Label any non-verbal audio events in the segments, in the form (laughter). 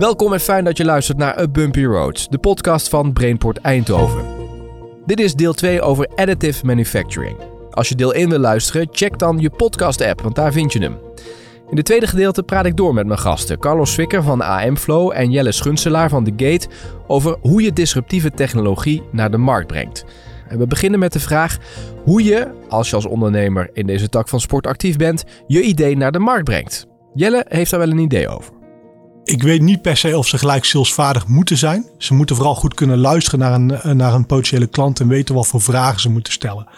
Welkom en fijn dat je luistert naar A Bumpy Road, de podcast van Brainport Eindhoven. Dit is deel 2 over additive manufacturing. Als je deel 1 wil luisteren, check dan je podcast-app, want daar vind je hem. In het tweede gedeelte praat ik door met mijn gasten Carlos Swikker van AM-Flow en Jelle Schunselaar van The Gate over hoe je disruptieve technologie naar de markt brengt. En we beginnen met de vraag hoe je, als je als ondernemer in deze tak van sport actief bent, je idee naar de markt brengt. Jelle heeft daar wel een idee over. Ik weet niet per se of ze gelijk salesvaardig moeten zijn. Ze moeten vooral goed kunnen luisteren naar een, naar een potentiële klant en weten wat voor vragen ze moeten stellen.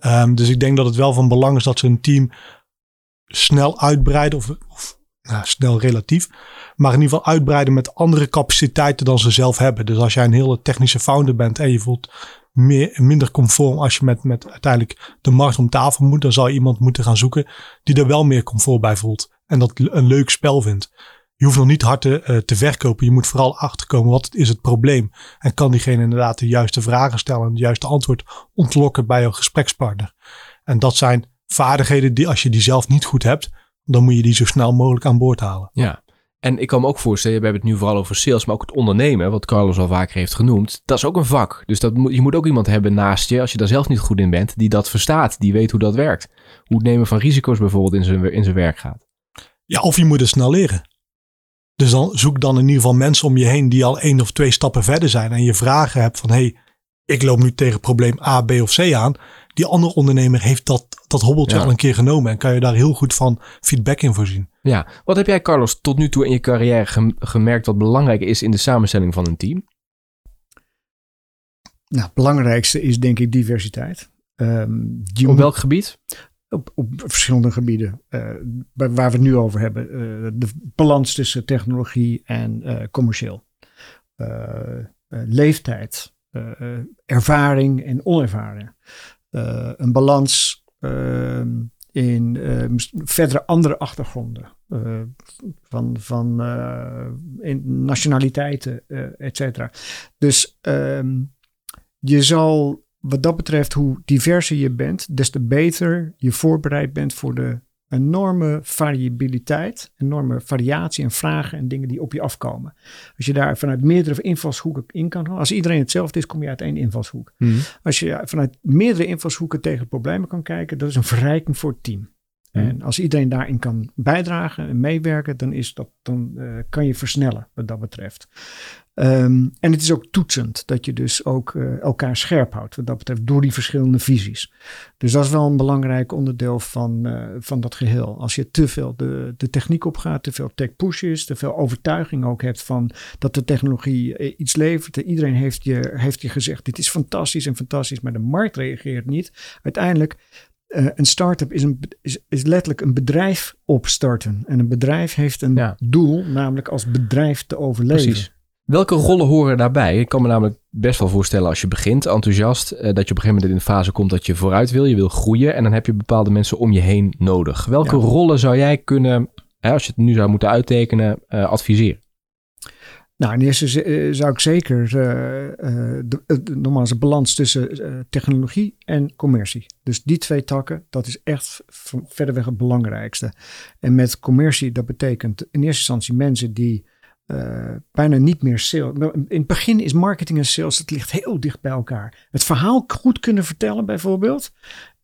Um, dus ik denk dat het wel van belang is dat ze een team snel uitbreiden, of, of nou, snel relatief, maar in ieder geval uitbreiden met andere capaciteiten dan ze zelf hebben. Dus als jij een hele technische founder bent en je voelt meer, minder conform als je met, met uiteindelijk de markt om tafel moet, dan zal je iemand moeten gaan zoeken die er wel meer comfort bij voelt en dat een leuk spel vindt. Je hoeft nog niet hard te, uh, te verkopen. Je moet vooral achterkomen wat is het probleem. En kan diegene inderdaad de juiste vragen stellen en het juiste antwoord ontlokken bij jouw gesprekspartner. En dat zijn vaardigheden die als je die zelf niet goed hebt, dan moet je die zo snel mogelijk aan boord halen. Ja, en ik kan me ook voorstellen, we hebben het nu vooral over sales, maar ook het ondernemen, wat Carlos al vaker heeft genoemd, dat is ook een vak. Dus dat moet, je moet ook iemand hebben naast je, als je daar zelf niet goed in bent, die dat verstaat, die weet hoe dat werkt. Hoe het nemen van risico's bijvoorbeeld in zijn, in zijn werk gaat. Ja, of je moet het snel leren. Dus dan zoek dan in ieder geval mensen om je heen die al één of twee stappen verder zijn en je vragen hebt van hey, ik loop nu tegen probleem A, B of C aan. Die andere ondernemer heeft dat, dat hobbeltje al een keer genomen en kan je daar heel goed van feedback in voorzien. Ja, wat heb jij Carlos tot nu toe in je carrière gemerkt wat belangrijk is in de samenstelling van een team? Nou, het belangrijkste is denk ik diversiteit. Um, Op welk gebied? Op, verschillende gebieden uh, waar we het nu over hebben. Uh, de balans tussen technologie en uh, commercieel. leeftijd, ervaring en onervaring. een balans in verdere andere achtergronden. van van in nationaliteiten, et cetera. Dus um, je zal wat dat betreft, hoe diverser je bent, des te beter je voorbereid bent voor de enorme variabiliteit, enorme variatie en vragen en dingen die op je afkomen. Als je daar vanuit meerdere invalshoeken in kan als iedereen hetzelfde is, kom je uit één invalshoek. Mhm. Als je vanuit meerdere invalshoeken tegen problemen kan kijken, dat is een verrijking voor het team. Mhm. En als iedereen daarin kan bijdragen en meewerken, dan, is dat, dan uh, kan je versnellen wat dat betreft. Um, en het is ook toetsend dat je dus ook uh, elkaar scherp houdt wat dat betreft door die verschillende visies. Dus dat is wel een belangrijk onderdeel van, uh, van dat geheel. Als je te veel de, de techniek opgaat, te veel tech pushes, te veel overtuiging ook hebt van dat de technologie iets levert. Iedereen heeft je, heeft je gezegd dit is fantastisch en fantastisch, maar de markt reageert niet. Uiteindelijk uh, een start-up is, een, is, is, letterlijk een bedrijf opstarten. En een bedrijf heeft een ja. doel, namelijk als bedrijf te overleven. Precies. Welke rollen horen daarbij? Ik kan me namelijk best wel voorstellen als je begint, enthousiast, uh, dat je op een gegeven moment in een fase komt dat je vooruit wil, je wil groeien en dan heb je bepaalde mensen om je heen nodig. Welke ja. rollen zou jij kunnen, hè, als je het nu zou moeten uittekenen, uh, adviseren? Nou, in eerste uh, zou ik zeker uh, de, nogmaals balans tussen technologie en commercie. Dus die twee takken, dat is echt verderweg het belangrijkste. En met commercie, dat betekent in eerste instantie mensen die bijna niet meer sales. In het begin is marketing en sales, het ligt heel dicht bij elkaar. Het verhaal goed kunnen vertellen bijvoorbeeld,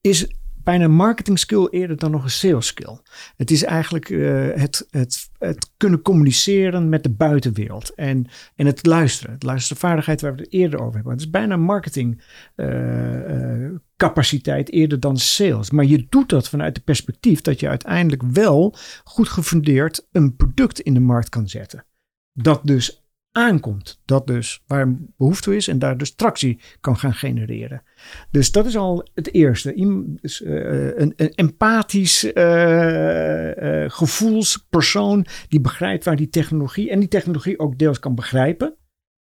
is bijna marketing skill eerder dan nog een sales skill. Het is eigenlijk uh, het, het, het kunnen communiceren met de buitenwereld en, en het luisteren. Het luistervaardigheid waar we het eerder over hebben. Het is bijna marketing uh, capaciteit eerder dan sales. Maar je doet dat vanuit het perspectief dat je uiteindelijk wel goed gefundeerd een product in de markt kan zetten. Dat dus aankomt. Dat dus waar behoefte is en daar dus tractie kan gaan genereren. Dus dat is al het eerste. Dus, uh, een, een, empathisch uh, gevoelspersoon die begrijpt waar die technologie en die technologie ook deels kan begrijpen.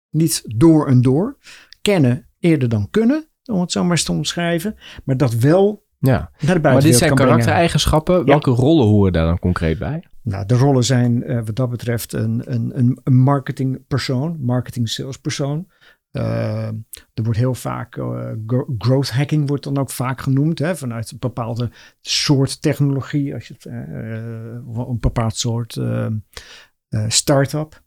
Niet door en door. Kennen eerder dan kunnen, om het zo maar te omschrijven. Maar dat wel ja. Maar dit zijn karaktereigenschappen. Welke rollen horen daar dan concreet bij? Nou, de rollen zijn uh, wat dat betreft een, een, een marketingpersoon, marketing salespersoon. Uh, er wordt heel vaak uh, growth hacking wordt dan ook vaak genoemd, hè, vanuit een bepaalde soort technologie, als je het, een bepaald soort start-up.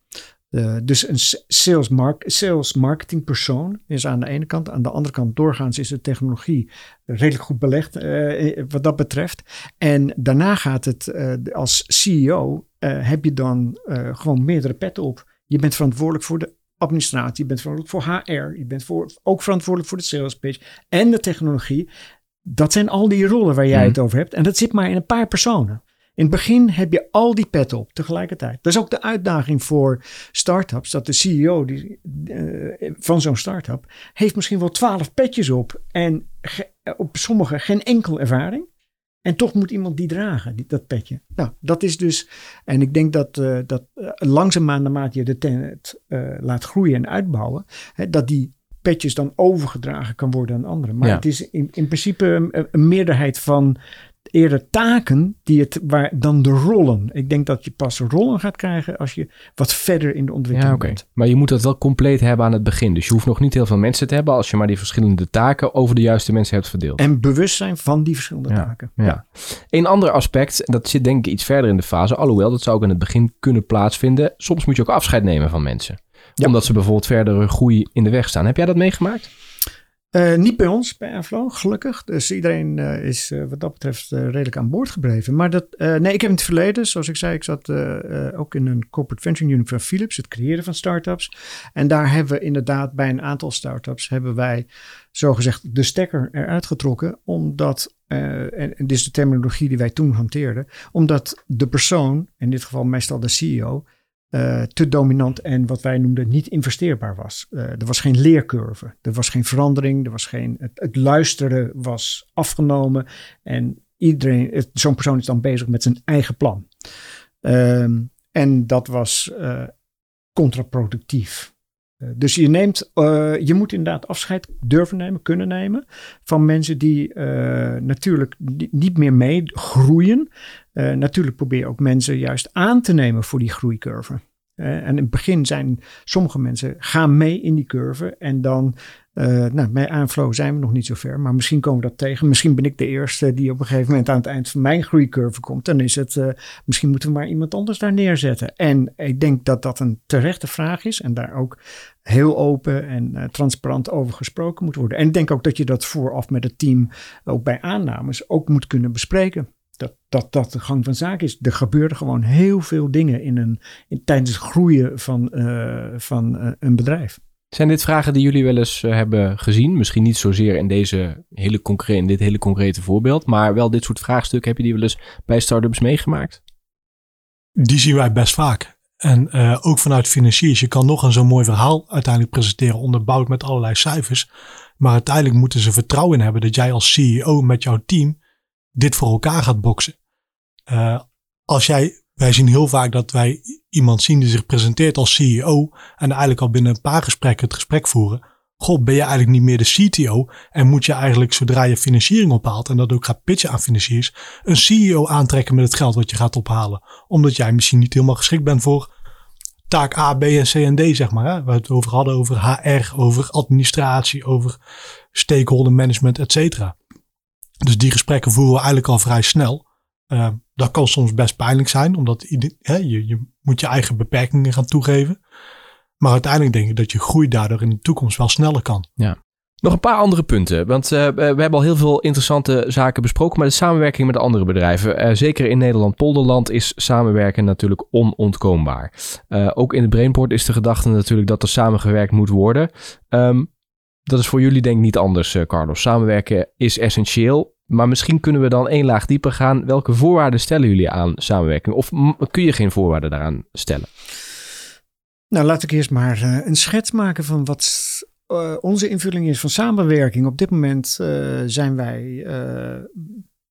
Uh, dus een sales, mark, sales marketing persoon is aan de ene kant. Aan de andere kant doorgaans is de technologie redelijk goed belegd uh, wat dat betreft. En daarna gaat het uh, als CEO heb je dan gewoon meerdere petten op. Je bent verantwoordelijk voor de administratie, je bent verantwoordelijk voor HR, je bent voor, ook verantwoordelijk voor de sales page en de technologie. Dat zijn al die rollen waar jij mhm. het over hebt. En dat zit maar in een paar personen. In het begin heb je al die pet op tegelijkertijd. Dat is ook de uitdaging voor startups. Dat de CEO die, uh, van zo'n startup heeft misschien wel twaalf petjes op. En op sommige geen enkel ervaring. En toch moet iemand die dragen, die, dat petje. Nou, dat is dus. En ik denk dat, uh, dat uh, langzaamaan, naarmate je de tent laat groeien en uitbouwen, hè, dat die petjes dan overgedragen kan worden aan anderen. Maar het is in, in principe een, een, meerderheid van eerder taken die het, waar, dan de rollen. Ik denk dat je pas rollen gaat krijgen als je wat verder in de ontwikkeling ja, bent. Maar je moet dat wel compleet hebben aan het begin. Dus je hoeft nog niet heel veel mensen te hebben als je maar die verschillende taken over de juiste mensen hebt verdeeld. En bewust zijn van die verschillende taken. Ja. Een ander aspect, dat zit denk ik iets verder in de fase, alhoewel dat zou ook in het begin kunnen plaatsvinden. Soms moet je ook afscheid nemen van mensen. Omdat ze bijvoorbeeld verdere groei in de weg staan. Heb jij dat meegemaakt? Uh, niet bij ons, bij Airflow, gelukkig. Dus iedereen uh, is uh, wat dat betreft redelijk aan boord gebleven. Maar dat, nee, ik heb in het verleden, zoals ik zei, ik zat ook in een corporate venture unit van Philips, het creëren van startups. En daar hebben we inderdaad bij een aantal startups, hebben wij zogezegd de stekker eruit getrokken. Omdat, en, en dit is de terminologie die wij toen hanteerden, omdat de persoon, in dit geval meestal de CEO, uh, te dominant en wat wij noemden niet investeerbaar was. Uh, er was geen leercurve, er was geen verandering, er was geen, het, luisteren was afgenomen en iedereen, zo'n persoon is dan bezig met zijn eigen plan. Um, en dat was uh, contraproductief. Dus je neemt, je moet inderdaad afscheid durven nemen, kunnen nemen van mensen die natuurlijk niet meer meegroeien. Uh, natuurlijk probeer je ook mensen juist aan te nemen voor die groeicurve. En in het begin zijn sommige mensen gaan mee in die curve. En dan, uh, nou, bij aanflow zijn we nog niet zo ver. Maar misschien komen we dat tegen. Misschien ben ik de eerste die op een gegeven moment aan het eind van mijn groeicurve komt. Dan is het, uh, misschien moeten we maar iemand anders daar neerzetten. En ik denk dat dat een terechte vraag is. En daar ook heel open en transparant over gesproken moet worden. En ik denk ook dat je dat vooraf met het team, ook bij aannames, ook moet kunnen bespreken dat, dat dat de gang van zaken is. Er gebeuren gewoon heel veel dingen in een, tijdens het groeien van, van een bedrijf. Zijn dit vragen die jullie wel eens uh, hebben gezien? Misschien niet zozeer in, deze hele concrete, in dit hele concrete voorbeeld, maar wel dit soort vraagstukken. Heb je die wel eens bij startups meegemaakt? Die zien wij best vaak. En ook vanuit financiers. Je kan nog een zo'n mooi verhaal uiteindelijk presenteren, onderbouwd met allerlei cijfers. Maar uiteindelijk moeten ze vertrouwen in hebben dat jij als CEO met jouw team dit voor elkaar gaat boksen. Uh, als jij, wij zien heel vaak dat wij iemand zien die zich presenteert als CEO en eigenlijk al binnen een paar gesprekken het gesprek voeren. God, ben je eigenlijk niet meer de CTO en moet je eigenlijk zodra je financiering ophaalt en dat ook gaat pitchen aan financiers, een CEO aantrekken met het geld wat je gaat ophalen. Omdat jij misschien niet helemaal geschikt bent voor taak A, B en C en D, zeg maar. Hè? Waar we het over hadden, over HR, over administratie, over stakeholder management, et cetera. Dus die gesprekken voeren we eigenlijk al vrij snel. Uh, dat kan soms best pijnlijk zijn, omdat je, je moet je eigen beperkingen gaan toegeven. Maar uiteindelijk denk ik dat je groei daardoor in de toekomst wel sneller kan. Ja. Nog een paar andere punten, want uh, we hebben al heel veel interessante zaken besproken, maar de samenwerking met andere bedrijven, uh, zeker in Nederland-Polderland, is samenwerken natuurlijk onontkoombaar. Uh, ook in het Brainport is de gedachte natuurlijk dat er samengewerkt moet worden. Um, dat is voor jullie denk ik niet anders, Carlos. Samenwerken is essentieel. Maar misschien kunnen we dan één laag dieper gaan. Welke voorwaarden stellen jullie aan samenwerking? Of kun je geen voorwaarden daaraan stellen? Nou, laat ik eerst maar uh, een schets maken van wat uh, onze invulling is van samenwerking. Op dit moment uh, zijn wij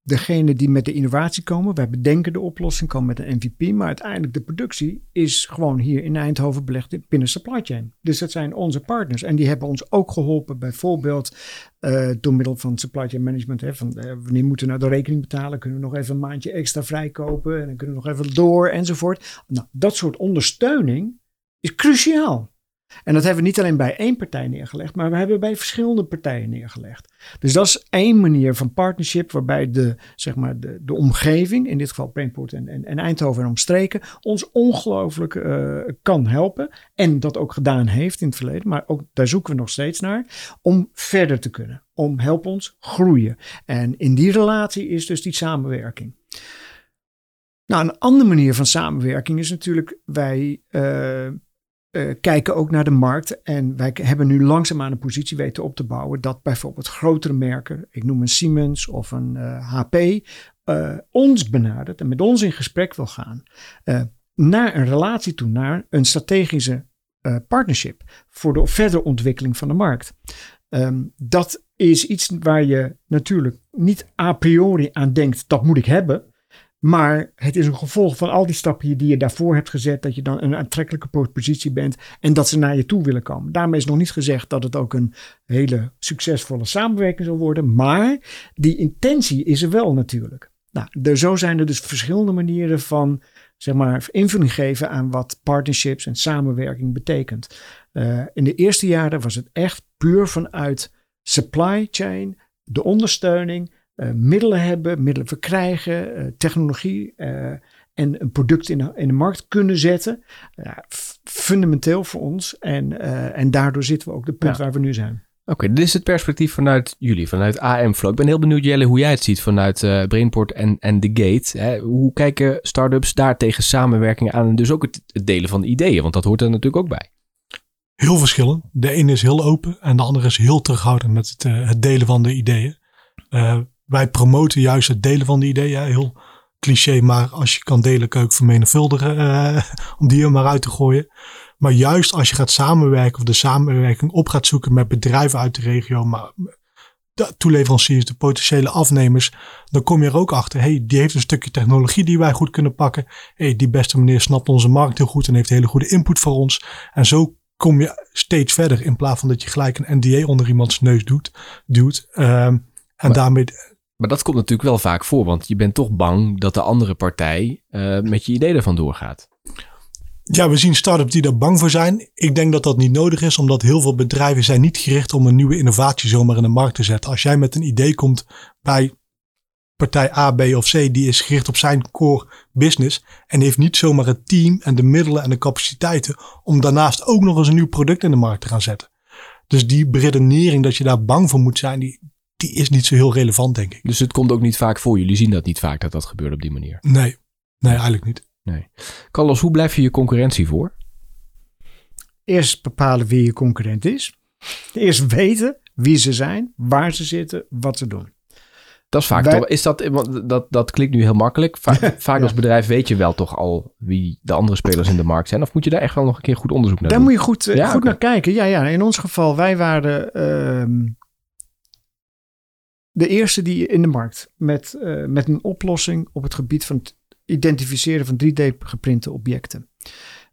degene die met de innovatie komen. Wij bedenken de oplossing, komen met een MVP. Maar uiteindelijk de productie is gewoon hier in Eindhoven belegd binnen supply chain. Dus dat zijn onze partners. En die hebben ons ook geholpen bijvoorbeeld uh, door middel van supply chain management. Hè, van, uh, wanneer moeten we nou de rekening betalen? Kunnen we nog even een maandje extra vrijkopen? En dan kunnen we nog even door enzovoort. Nou, dat soort ondersteuning is cruciaal. En dat hebben we niet alleen bij één partij neergelegd, maar we hebben bij verschillende partijen neergelegd. Dus dat is één manier van partnership waarbij de, zeg maar de, de omgeving, in dit geval Brainport en, en, en Eindhoven en omstreken, ons ongelooflijk uh, kan helpen. En dat ook gedaan heeft in het verleden, maar ook daar zoeken we nog steeds naar, om verder te kunnen. Om help ons groeien. En in die relatie is dus die samenwerking. Nou, een andere manier van samenwerking is natuurlijk, wij uh, uh, kijken ook naar de markt. En wij hebben nu langzaamaan een positie weten op te bouwen dat bijvoorbeeld grotere merken, ik noem een Siemens of een HP, uh, ons benadert en met ons in gesprek wil gaan. naar een relatie toe, naar een strategische partnership voor de verdere ontwikkeling van de markt. Um, dat is iets waar je natuurlijk niet a priori aan denkt, dat moet ik hebben. Maar het is een gevolg van al die stappen die je daarvoor hebt gezet, dat je dan een aantrekkelijke positie bent en dat ze naar je toe willen komen. Daarmee is nog niet gezegd dat het ook een hele succesvolle samenwerking zal worden, maar die intentie is er wel natuurlijk. Nou, er, zo zijn er dus verschillende manieren van zeg maar, invulling geven aan wat partnerships en samenwerking betekent. Uh, in de eerste jaren was het echt puur vanuit supply chain, de ondersteuning middelen hebben, middelen verkrijgen, uh, technologie uh, en een product in de, in de markt kunnen zetten. fundamenteel voor ons. En, en daardoor zitten we ook de punt ja. waar we nu zijn. Oké, dit is het perspectief vanuit jullie, vanuit AM Flow. Ik ben heel benieuwd, Jelle, hoe jij het ziet vanuit Brainport en, en The Gate. Hè? Hoe kijken startups daar tegen samenwerking aan en dus ook het, het delen van ideeën? Want dat hoort er natuurlijk ook bij. Heel verschillend. De ene is heel open en de andere is heel terughoudend met het, het delen van de ideeën. Wij promoten juist het delen van de ideeën. Heel cliché, maar als je kan delen, kun je ook vermenigvuldigen. Uh, om die er maar uit te gooien. Maar juist als je gaat samenwerken of de samenwerking op gaat zoeken met bedrijven uit de regio, maar de toeleveranciers, de potentiële afnemers, dan kom je er ook achter. hey, die heeft een stukje technologie die wij goed kunnen pakken. hey, die beste meneer snapt onze markt heel goed en heeft hele goede input voor ons. En zo kom je steeds verder in plaats van dat je gelijk een NDA onder iemands neus doet. duwt. Um, en daarmee maar dat komt natuurlijk wel vaak voor, want je bent toch bang dat de andere partij uh, met je idee ervan doorgaat. Ja, we zien start-ups die daar bang voor zijn. Ik denk dat dat niet nodig is, omdat heel veel bedrijven zijn niet gericht om een nieuwe innovatie zomaar in de markt te zetten. Als jij met een idee komt bij partij A, B of C, die is gericht op zijn core business en heeft niet zomaar het team en de middelen en de capaciteiten om daarnaast ook nog eens een nieuw product in de markt te gaan zetten. Dus die beredenering dat je daar bang voor moet zijn, die, die is niet zo heel relevant, denk ik. Dus het komt ook niet vaak voor. Jullie zien dat niet vaak dat dat gebeurt op die manier. Nee, nee eigenlijk niet. Nee. Carlos, hoe blijf je je concurrentie voor? Eerst bepalen wie je concurrent is. Eerst weten wie ze zijn, waar ze zitten, wat ze doen. Dat is vaak toch. Is dat, dat, dat klinkt nu heel makkelijk. Vaak, (laughs) vaak als bedrijf weet je wel toch al wie de andere spelers in de markt zijn. Of moet je daar echt wel nog een keer goed onderzoek naar daar doen? Daar moet je goed, ja, goed naar kijken. Ja, ja, in ons geval, wij waren uh, de eerste die in de markt met, uh, met een oplossing op het gebied van het identificeren van 3D-geprinte objecten.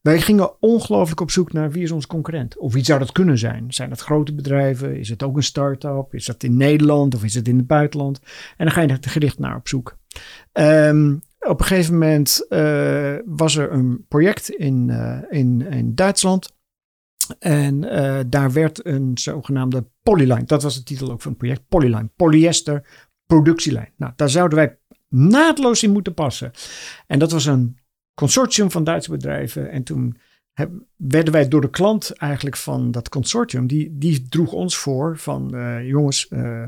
Wij gingen ongelooflijk op zoek naar wie is ons concurrent? Of wie zou dat kunnen zijn? Zijn dat grote bedrijven? Is het ook een start-up? Is dat in Nederland of is het in het buitenland? En dan ga je er gericht naar op zoek. Um, op een gegeven moment uh, was er een project in, uh, in, in Duitsland. En uh, daar werd een zogenaamde polyline, dat was de titel ook van het project, polyline, polyester productielijn. Nou, daar zouden wij naadloos in moeten passen. En dat was een consortium van Duitse bedrijven. En toen werden wij door de klant eigenlijk van dat consortium, die, die droeg ons voor van uh, jongens, uh,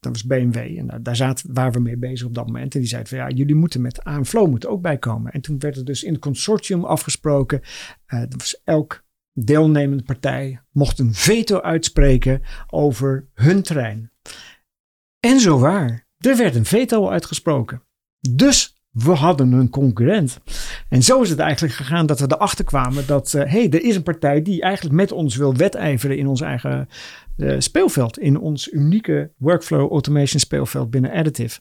dat was BMW en daar zaten, waren we mee bezig op dat moment. En die zeiden van ja, jullie moeten met AMFlow moeten ook bijkomen. En toen werd er dus in het consortium afgesproken, dat was elk deelnemende partij mocht een veto uitspreken over hun trein. En zo waar, er werd een veto uitgesproken. Dus we hadden een concurrent. En zo is het eigenlijk gegaan dat we erachter kwamen dat hé, uh, hey, er is een partij die eigenlijk met ons wil wedijveren in ons eigen uh, speelveld. In ons unieke workflow automation speelveld binnen Additive.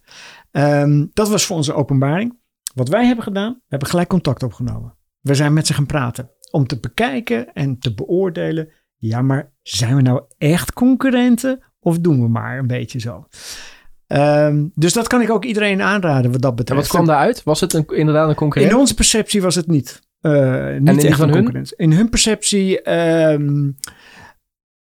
Um, dat was voor onze openbaring. Wat wij hebben gedaan, we hebben gelijk contact opgenomen. We zijn met ze gaan praten om te bekijken en te beoordelen. Ja, maar zijn we nou echt concurrenten of doen we maar een beetje zo? Um, dus dat kan ik ook iedereen aanraden wat dat betreft. En wat kwam daaruit? Was het een, inderdaad een concurrent? In onze perceptie was het niet. Uh, niet en in echt van een hun? concurrent. In hun perceptie ehm,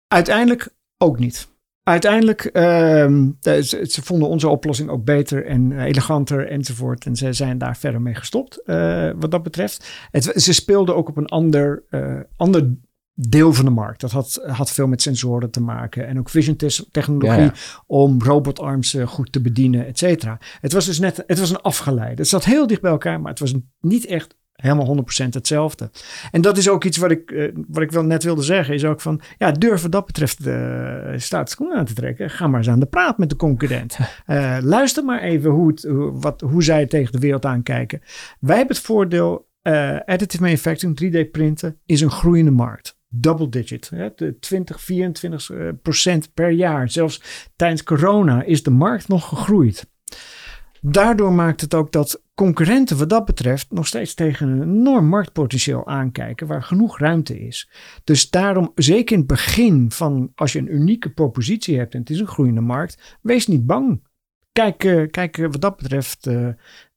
uiteindelijk ook niet. Uiteindelijk, ehm, ze, ze vonden onze oplossing ook beter en eh, eleganter enzovoort. En ze zijn daar verder mee gestopt eh, wat dat betreft. Het, ze speelden ook op een ander, eh, ander deel van de markt. Dat had, had veel met sensoren te maken. En ook vision technologie Ja, ja. om robotarms goed te bedienen, et cetera. Het was dus net, het was een afgeleide. Het zat heel dicht bij elkaar, maar het was niet echt helemaal 100% hetzelfde. En dat is ook iets wat ik, eh, wat ik wel net wilde zeggen, is ook van, ja, durf wat dat betreft de status quo aan te trekken. Ga maar eens aan de praat met de concurrent. (laughs) Eh, luister maar even hoe, het, hoe, wat, hoe zij tegen de wereld aankijken. Wij hebben het voordeel, eh, additive manufacturing, 3D printen, is een groeiende markt. Double digit. Hè? De 20, 24 eh, procent per jaar. Zelfs tijdens corona is de markt nog gegroeid. Daardoor maakt het ook dat concurrenten wat dat betreft nog steeds tegen een enorm marktpotentieel aankijken waar genoeg ruimte is. Dus daarom, zeker in het begin van als je een unieke propositie hebt en het is een groeiende markt, wees niet bang. Kijk, eh, kijk eh, wat dat betreft eh,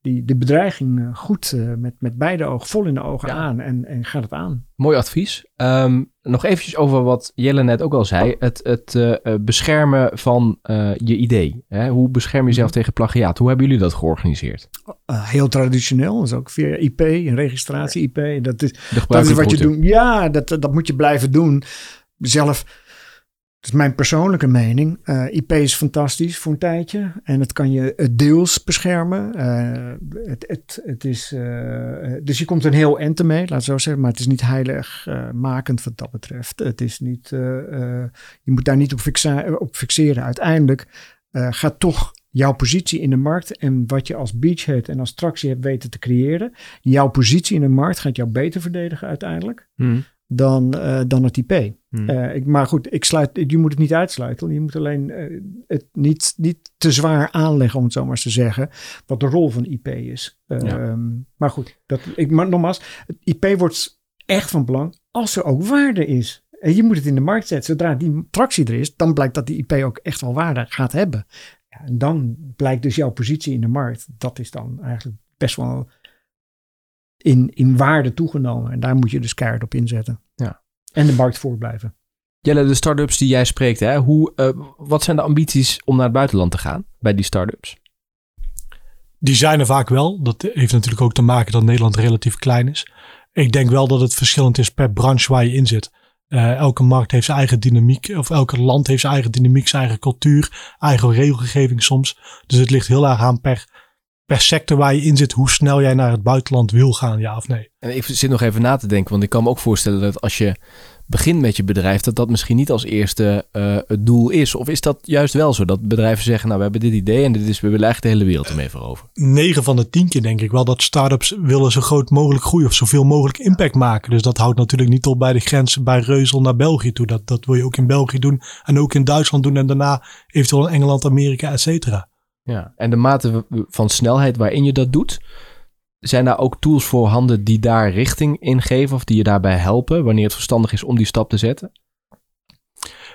die, de bedreiging eh, goed eh, met, met beide ogen, vol in de ogen Ja. aan en, en gaat het aan. Mooi advies. Ehm, nog eventjes over wat Jelle net ook al zei. Het, het eh, beschermen van je idee. Hè? Hoe bescherm je jezelf tegen plagiaat? Hoe hebben jullie dat georganiseerd? Heel traditioneel, dus ook via IP, een registratie IP. Dat is, Dat is wat je doet. Ja, dat, dat moet je blijven doen. Zelf, dat is mijn persoonlijke mening. Eh, IP is fantastisch voor een tijdje. En het kan je eh, deels beschermen. Eh, het, het, is, dus je komt een heel end mee, laat zo zeggen. Maar het is niet heilig eh, makend wat dat betreft. Het is niet, je moet daar niet op, op fixeren. Uiteindelijk gaat toch jouw positie in de markt en wat je als beachhead en als tractie hebt weten te creëren. Jouw positie in de markt gaat jou beter verdedigen uiteindelijk Hm. Dan, eh, dan het IP. Hm. Eh, ik, maar goed, ik sluit, je moet het niet uitsluiten. Je moet alleen eh, het niet, niet te zwaar aanleggen, om het zo maar eens te zeggen, wat de rol van IP is. Eh, Ja. Maar goed, dat, ik, maar nogmaals, het IP wordt echt van belang als er ook waarde is. En je moet het in de markt zetten. Zodra die tractie er is, dan blijkt dat die IP ook echt wel waarde gaat hebben. Ja, en dan blijkt dus jouw positie in de markt. Dat is dan eigenlijk best wel in, in waarde toegenomen. En daar moet je dus keihard op inzetten. Ja. En de markt voor blijven. Jelle, de start-ups die jij spreekt, hè? Hoe, eh, wat zijn de ambities om naar het buitenland te gaan bij die start-ups? Die zijn er vaak wel. Dat heeft natuurlijk ook te maken dat Nederland relatief klein is. Ik denk wel dat het verschillend is per branche waar je in zit. Eh, elke markt heeft zijn eigen dynamiek, of elke land heeft zijn eigen dynamiek, zijn eigen cultuur, eigen regelgeving soms. Dus het ligt heel erg aan per, per sector waar je in zit, hoe snel jij naar het buitenland wil gaan, ja of nee. En ik zit nog even na te denken, want ik kan me ook voorstellen dat als je begint met je bedrijf, dat dat misschien niet als eerste eh, het doel is. Of is dat juist wel zo? Dat bedrijven zeggen, nou we hebben dit idee en dit is, we willen eigenlijk de hele wereld ermee veroveren. 9 van de 10 keer denk ik wel dat startups willen zo groot mogelijk groeien of zoveel mogelijk impact maken. Dus dat houdt natuurlijk niet op bij de grens bij Reuzel naar België toe. Dat, dat wil je ook in België doen en ook in Duitsland doen en daarna eventueel in Engeland, Amerika, et cetera. Ja. En de mate van snelheid waarin je dat doet, zijn daar ook tools voor handen die daar richting in geven of die je daarbij helpen wanneer het verstandig is om die stap te zetten?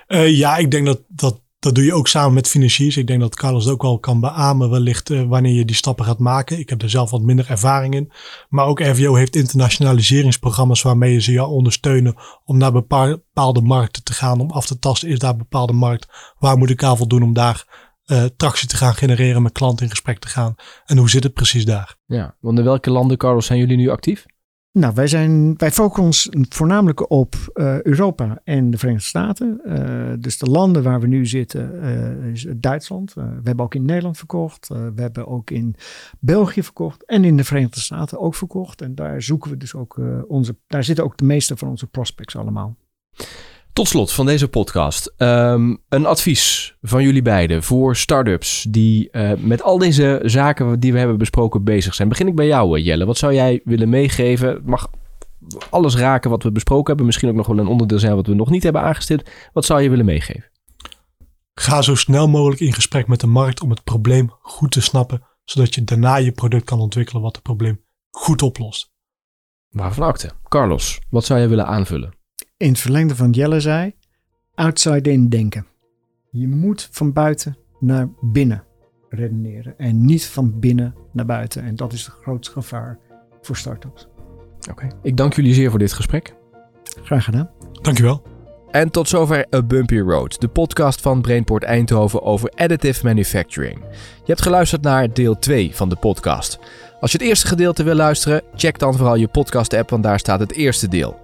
Eh, ja, ik denk dat, dat dat doe je ook samen met financiers. Ik denk dat Carlos het ook wel kan beamen wellicht eh, wanneer je die stappen gaat maken. Ik heb er zelf wat minder ervaring in. Maar ook RVO heeft internationaliseringsprogramma's waarmee ze jou ondersteunen om naar bepaal- bepaalde markten te gaan. Om af te tasten, is daar een bepaalde markt? Waar moet ik aan voldoen om daar eh, tractie te gaan genereren, met klanten in gesprek te gaan? En hoe zit het precies daar? Ja, want in welke landen, Carlos, zijn jullie nu actief? Nou, wij, zijn, wij focussen ons voornamelijk op eh, Europa en de Verenigde Staten. Eh, dus de landen waar we nu zitten eh, is Duitsland. Eh, we hebben ook in Nederland verkocht. Eh, we hebben ook in België verkocht. En in de Verenigde Staten ook verkocht. En daar zoeken we dus ook eh, onze. Daar zitten ook de meeste van onze prospects allemaal. Tot slot van deze podcast. ehm, een advies van jullie beiden voor start-ups die eh, met al deze zaken die we hebben besproken bezig zijn. Begin ik bij jou, eh, Jelle. Wat zou jij willen meegeven? Het mag alles raken wat we besproken hebben. Misschien ook nog wel een onderdeel zijn wat we nog niet hebben aangestipt. Wat zou je willen meegeven? Ga zo snel mogelijk in gesprek met de markt om het probleem goed te snappen, zodat je daarna je product kan ontwikkelen wat het probleem goed oplost. Waarvan acte? Carlos, wat zou jij willen aanvullen? In het verlengde van Jelle zei, outside in denken. Je moet van buiten naar binnen redeneren en niet van binnen naar buiten. En dat is het grootste gevaar voor start-ups. Oké. Ik dank jullie zeer voor dit gesprek. Graag gedaan. Dankjewel. En tot zover A Bumpy Road, de podcast van Brainport Eindhoven over additive manufacturing. Je hebt geluisterd naar deel 2 van de podcast. Als je het eerste gedeelte wil luisteren, check dan vooral je podcast-app, want daar staat het eerste deel.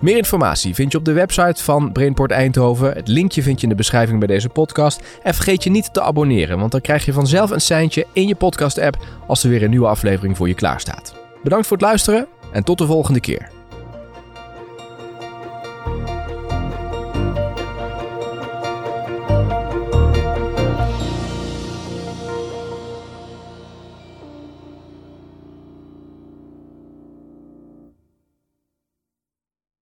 Meer informatie vind je op de website van Brainport Eindhoven. Het linkje vind je in de beschrijving bij deze podcast. En vergeet je niet te abonneren, want dan krijg je vanzelf een seintje in je podcast-app als er weer een nieuwe aflevering voor je klaar staat. Bedankt voor het luisteren en tot de volgende keer.